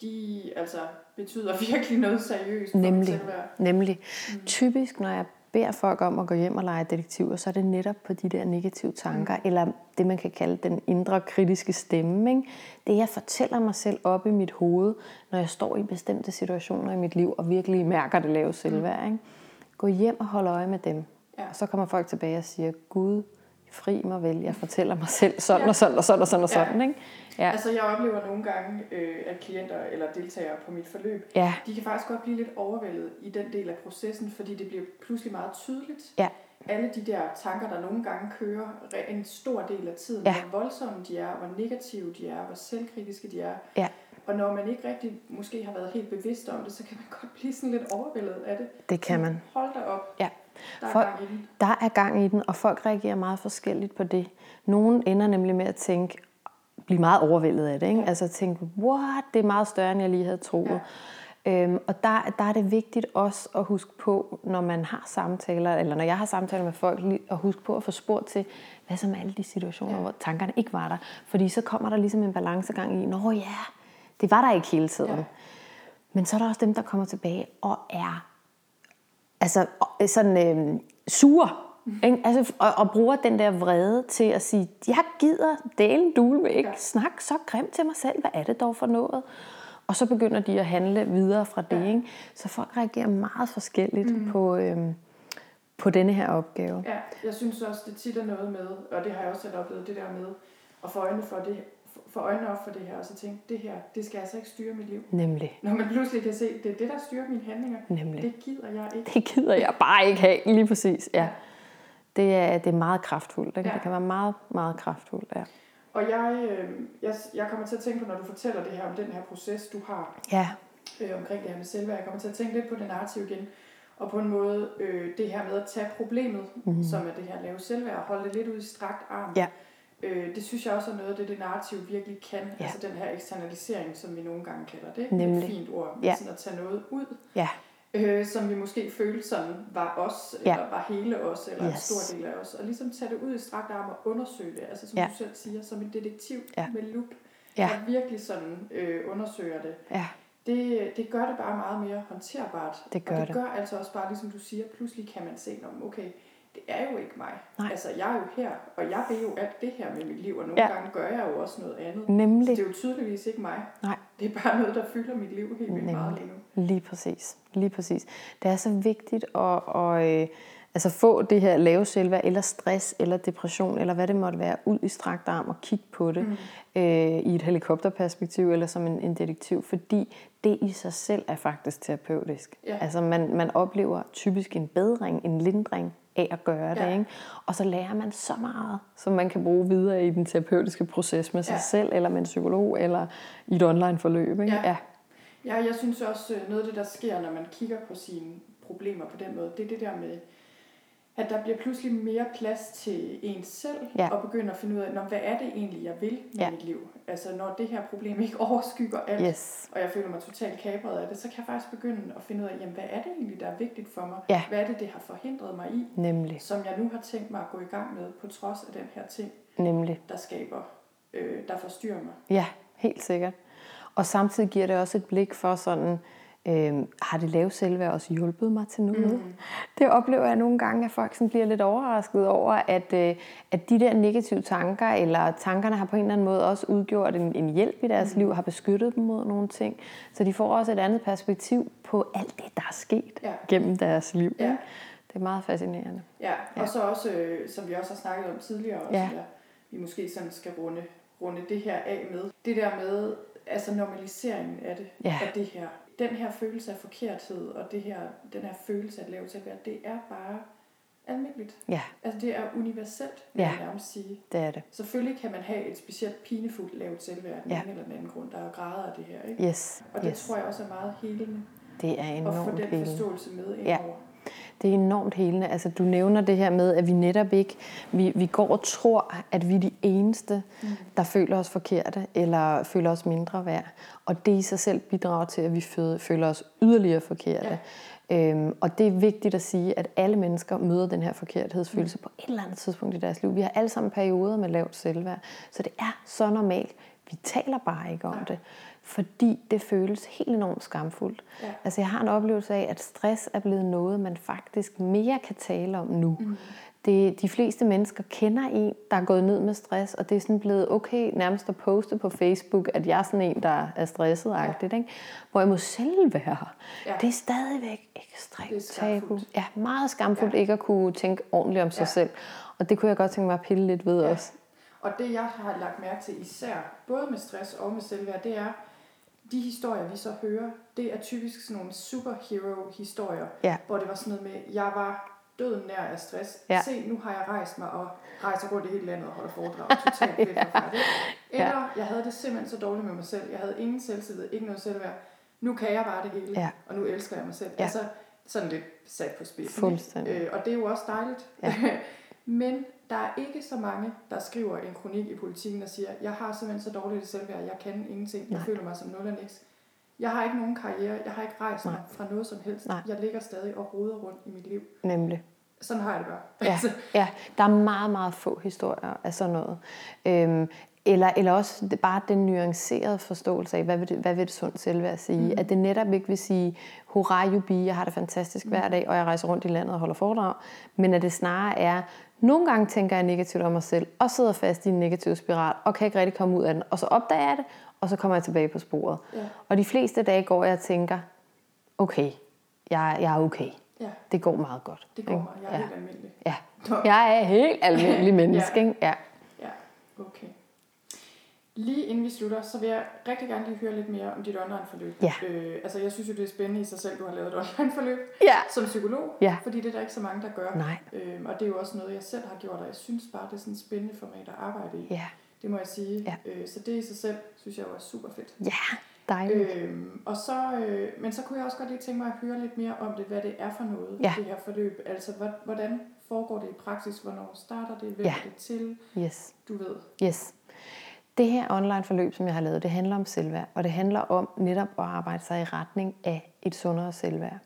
De altså, betyder virkelig noget seriøst for Nemlig. Nemlig. Mm. Typisk, når jeg beder folk om at gå hjem og lege detektiver, så er det netop på de der negative tanker, mm. eller det man kan kalde den indre kritiske stemme. Ikke? Det jeg fortæller mig selv op i mit hoved, når jeg står i bestemte situationer i mit liv, og virkelig mærker det lave selvværd. Ikke? Gå hjem og hold øje med dem. Ja. Og så kommer folk tilbage og siger, Gud, fri mig vel, jeg fortæller mig selv sådan ja. og sådan og sådan og sådan og sådan. Ikke? Ja. Altså jeg oplever nogle gange, øh, at klienter eller deltagere på mit forløb, ja. de kan faktisk godt blive lidt overvældet i den del af processen, fordi det bliver pludselig meget tydeligt. Ja. Alle de der tanker, der nogle gange kører en stor del af tiden, ja. hvor voldsomme de er, hvor negative de er, hvor selvkritiske de er. Ja. Og når man ikke rigtig måske har været helt bevidst om det, så kan man godt blive sådan lidt overvældet af det. Det kan man. Hold da op. Ja. Der er, folk, gang i den. der er gang i den, og folk reagerer meget forskelligt på det. Nogle ender nemlig med at tænke, blive meget overvældet af det. Ikke? Ja. Altså tænke, what, det er meget større, end jeg lige havde troet. Ja. Øhm, og der, der er det vigtigt også at huske på, når man har samtaler, eller når jeg har samtaler med folk, at huske på at få spurgt til, hvad som alle de situationer, ja. hvor tankerne ikke var der. Fordi så kommer der ligesom en balancegang i, nå ja, det var der ikke hele tiden. Ja. Men så er der også dem, der kommer tilbage og er altså sådan øh, sure. Mm. Ikke? Altså, og, og bruger den der vrede til at sige, jeg gider delen dule med ikke ja. snakke så grimt til mig selv. Hvad er det dog for noget? Og så begynder de at handle videre fra det. Ja. Ikke? Så folk reagerer meget forskelligt mm. på, øh, på denne her opgave. Ja, jeg synes også, det tit er noget med, og det har jeg også selv oplevet, det der med at få øjne for det, få øjnene op for det her, og så tænke, det her, det skal altså ikke styre mit liv. Nemlig. Når man pludselig kan se, det er det, der styrer mine handlinger. Nemlig. Det gider jeg ikke. Det gider jeg bare ikke have, lige præcis. Ja. Det, er, det er meget kraftfuldt. Ikke? Ja. Det kan være meget, meget kraftfuldt, ja. Og jeg, øh, jeg, jeg kommer til at tænke på, når du fortæller det her om den her proces, du har ja. øh, omkring det her med selvværd, jeg kommer til at tænke lidt på det narrativ igen, og på en måde øh, det her med at tage problemet, mm-hmm. som er det her lave selvværd, og holde det lidt ud i strakt arm. Ja Øh, det synes jeg også er noget af det, det narrativ virkelig kan. Ja. Altså den her eksternalisering, som vi nogle gange kalder det. Nemlig. Et fint ord. Ja. Sådan at tage noget ud. Ja. Øh, som vi måske følte sådan var os, ja. eller var hele os, eller yes. en stor del af os. Og ligesom tage det ud i strakt arm og undersøge det. Altså som ja. du selv siger, som en detektiv ja. med lup, ja. der virkelig sådan øh, undersøger det. Ja. Det, det gør det bare meget mere håndterbart. Det gør og det. det gør altså også bare, ligesom du siger, pludselig kan man se, om okay, det er jo ikke mig. Nej. Altså, jeg er jo her, og jeg vil jo alt det her med mit liv, og nogle ja. gange gør jeg jo også noget andet. Nemlig. Så det er jo tydeligvis ikke mig. Nej. Det er bare noget, der fylder mit liv helt vildt meget lige nu. Lige præcis. Lige præcis. Det er så vigtigt at, at, øh, altså få det her lave selvværd, eller stress, eller depression, eller hvad det måtte være, ud i strakt arm og kigge på det mm. øh, i et helikopterperspektiv, eller som en, en detektiv, fordi det i sig selv er faktisk terapeutisk. Ja. Altså man, man oplever typisk en bedring, en lindring, af at gøre ja. det. Ikke? Og så lærer man så meget, som man kan bruge videre i den terapeutiske proces med sig ja. selv, eller med en psykolog, eller i et online forløb. Ikke? Ja. Ja. ja, jeg synes også, øh, noget af det, der sker, når man kigger på sine problemer på den måde, det er det der med, at der bliver pludselig mere plads til en selv, Ja. og begynde at finde ud af, "Nå, hvad er det egentlig, jeg vil med Ja. mit liv? Altså når det her problem ikke overskygger alt, Yes. og jeg føler mig totalt kabret af det, så kan jeg faktisk begynde at finde ud af, jamen, hvad er det egentlig, der er vigtigt for mig? Ja. Hvad er det, det har forhindret mig i, Nemlig. som jeg nu har tænkt mig at gå i gang med, på trods af den her ting, Nemlig. der skaber, øh, der forstyrrer mig. Ja, helt sikkert. Og samtidig giver det også et blik for sådan, øh, har det lave selvværd også hjulpet mig til noget? Mm. Det oplever jeg nogle gange, at folk sådan bliver lidt overrasket over, at, øh, at de der negative tanker, eller tankerne har på en eller anden måde også udgjort en, en hjælp i deres mm. liv, har beskyttet dem mod nogle ting. Så de får også et andet perspektiv på alt det, der er sket Ja. gennem deres liv. Ja. Det er meget fascinerende. Ja, og så også, øh, som vi også har snakket om tidligere, også, Ja. ja. vi måske sådan skal runde, runde det her af med. Det der med, altså normaliseringen af det, Ja. af det her. Den her følelse af forkerthed, og det her, den her følelse af lavt selvværd, det er bare almindeligt. Ja, Altså det er universelt, vil Ja. jeg nærmest sige. det er det. Selvfølgelig kan man have et specielt pinefuldt lavt selvværd af Ja. ene eller den anden grund. Der er grader af det her, ikke? Yes, Og det yes. tror jeg også er meget helende Det er at få enormt den forståelse med Ja. Det er enormt helende. Altså, du nævner det her med, at vi netop ikke, vi, vi går og tror, at vi er de eneste, mm. der føler os forkerte, eller føler os mindre værd. Og det i sig selv bidrager til, at vi fø- føler os yderligere forkerte. Ja. Øhm, og det er vigtigt at sige, at alle mennesker møder den her forkerthedsfølelse mm. på et eller andet tidspunkt i deres liv. Vi har alle sammen perioder med lavt selvværd. Så det er så normalt. Vi taler bare ikke om Nej. det fordi det føles helt enormt skamfuldt. Ja. Altså jeg har en oplevelse af, at stress er blevet noget, man faktisk mere kan tale om nu. Mm. Det, de fleste mennesker kender en, der er gået ned med stress, og det er sådan blevet okay nærmest at poste på Facebook, at jeg er sådan en, der er stresset ja. ikke? Hvor jeg må selv være. Ja. Det er stadigvæk ekstremt tabu. Ja, meget skamfuldt Ja. ikke at kunne tænke ordentligt om sig Ja. selv. Og det kunne jeg godt tænke mig at pille lidt ved Ja. også. Og det, jeg har lagt mærke til især, både med stress og med selvværd, det er, de historier, vi så hører, det er typisk sådan nogle superhero-historier, Ja. hvor det var sådan noget med, jeg var døden nær af stress. Ja. Se, nu har jeg rejst mig og rejser rundt i hele landet og holder foredrag. Totalt fedt forfærdeligt. Eller, jeg havde det simpelthen så dårligt med mig selv. Jeg havde ingen selvtillid, ikke noget selvværd. Nu kan jeg bare det hele, Ja. og nu elsker jeg mig selv. Ja. Altså, sådan lidt sat på spidsen. Øh, og det er jo også dejligt. Ja. Men der er ikke så mange, der skriver en kronik i politikken og siger, jeg har simpelthen så dårligt et selvværd, jeg kan ingenting, jeg Nej. føler mig som nul og niks. Jeg har ikke nogen karriere, jeg har ikke rejst mig fra noget som helst. Nej. Jeg ligger stadig og roder rundt i mit liv. Nemlig. Sådan har jeg det bare. Ja, Altså, ja, der er meget, meget få historier af sådan noget. Øhm, eller, eller også bare den nuancerede forståelse af, hvad vil det, hvad vil det sundt selvværd sige? Mm. At det netop ikke vil sige, hurra jubi, jeg har det fantastisk hver dag, og jeg rejser rundt i landet og holder foredrag. Men at det snarere er, nogle gange tænker jeg negativt om mig selv, og sidder fast i en negativ spiral, og kan ikke rigtig komme ud af den. Og så opdager jeg det, og så kommer jeg tilbage på sporet. Ja. Og de fleste dage går jeg og tænker, okay, jeg, jeg er okay. ja, Det går meget godt. det går ikke? mig. Jeg er ja. helt almindelig. Ja, jeg er helt almindelig menneske, Ja. ikke? Ja. Ja, okay. Lige inden vi slutter, så vil jeg rigtig gerne lige høre lidt mere om dit online-forløb. Ja. Øh, altså, jeg synes jo, det er spændende i sig selv, du har lavet et online-forløb Ja. som psykolog. Ja. Fordi det er der ikke så mange, der gør. Nej. Øhm, og det er jo også noget, jeg selv har gjort, og jeg synes bare, det er sådan et spændende format at arbejde i. Ja. Det må jeg sige. Ja. Øh, så det i sig selv, synes jeg jo er super fedt. Ja, dejligt. Øhm, og så, øh, men så kunne jeg også godt lige tænke mig at høre lidt mere om det, hvad det er for noget, Ja. det her forløb. Altså, hvor- hvordan foregår det i praksis? Hvornår starter det? Hvem Ja. er det til? Yes. Du ved. Yes. Det her online forløb, som jeg har lavet, det handler om selvværd, og det handler om netop at arbejde sig i retning af et sundere selvværd.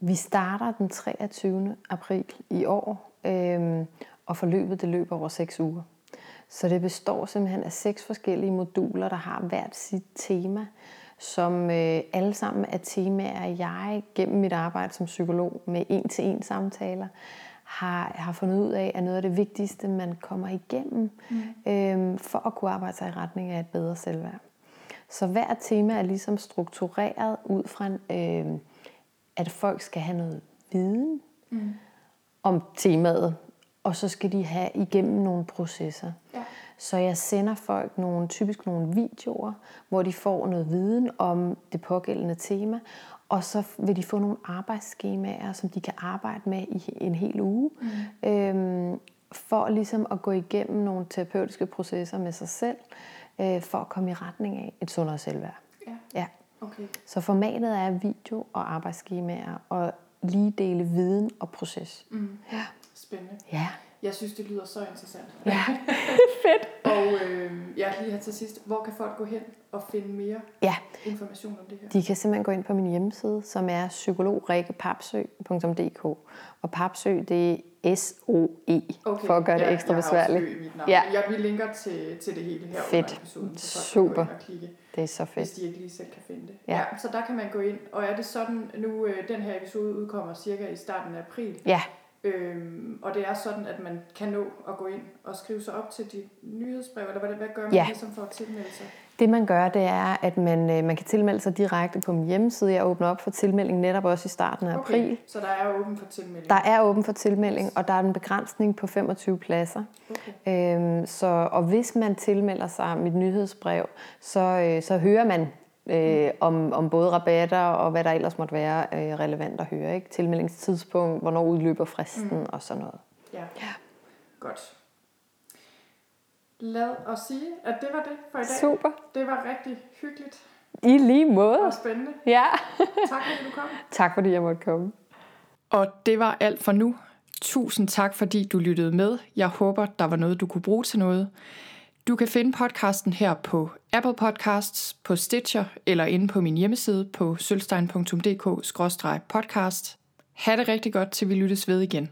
Vi starter den 23. april i år, øhm, og forløbet det løber over seks uger. Så det består simpelthen af seks forskellige moduler, der har hvert sit tema, som øh, alle sammen er temaer, jeg gennem mit arbejde som psykolog med en-til-en samtaler har, har fundet ud af, er noget af det vigtigste, man kommer igennem mm. øhm, for at kunne arbejde sig i retning af et bedre selvværd. Så hver tema er ligesom struktureret ud fra, øh, at folk skal have noget viden mm. om temaet, og så skal de have igennem nogle processer. Ja. Så jeg sender folk nogle, typisk nogle videoer, hvor de får noget viden om det pågældende tema, og så vil de få nogle arbejdsskemaer, som de kan arbejde med i en hel uge, mm. øhm, for ligesom at gå igennem nogle terapeutiske processer med sig selv, øh, for at komme i retning af et sundere selvværd. Ja, Ja. okay. Så formatet er video og arbejdsskemaer, og lige dele viden og proces. Mm. Ja. Spændende. Ja. Jeg synes, det lyder så interessant. Ja. Fedt. Og øh, jeg lige her til sidst, hvor kan folk gå hen og finde mere ja. information om det her? De kan simpelthen gå ind på min hjemmeside, som er psykologrikkepapsø.dk. Og papsø, det er S-O-E, okay. for at gøre det ja, ekstra jeg besværligt. Ja. Jeg, vi linker til, til det hele her Fedt. under episoden, så Super. kan klikke, Det er så hvis fedt. de ikke lige selv kan finde det. Ja. Ja. så der kan man gå ind, og er det sådan, nu øh, den her episode udkommer cirka i starten af april, Ja, Øhm, og det er sådan, at man kan nå at gå ind og skrive sig op til de nyhedsbrev, eller hvad, hvad gør man Ja. ligesom for at tilmelde sig? det man gør, det er, at man, øh, man kan tilmelde sig direkte på min hjemmeside. Jeg åbner op for tilmelding netop også i starten af april. så der er åben for tilmelding? Der er åben for tilmelding, og der er en begrænsning på 25 pladser. Okay. Øhm, så, og hvis man tilmelder sig mit nyhedsbrev, så, øh, så hører man øh, om, om både rabatter og hvad der ellers måtte være øh, relevant at høre. Ikke? Tilmeldingstidspunkt, hvornår udløber fristen mm. og sådan noget. Ja. ja. Godt. Lad os sige, at det var det for i dag. Super. Det var rigtig hyggeligt I lige måde. og spændende. Ja. Tak fordi du kom. tak fordi jeg måtte komme. Og det var alt for nu. Tusind tak, fordi du lyttede med. Jeg håber, der var noget, du kunne bruge til noget. Du kan finde podcasten her på Apple Podcasts, på Stitcher eller inde på min hjemmeside på sølvstein.dk-podcast. Ha' det rigtig godt, til vi lyttes ved igen.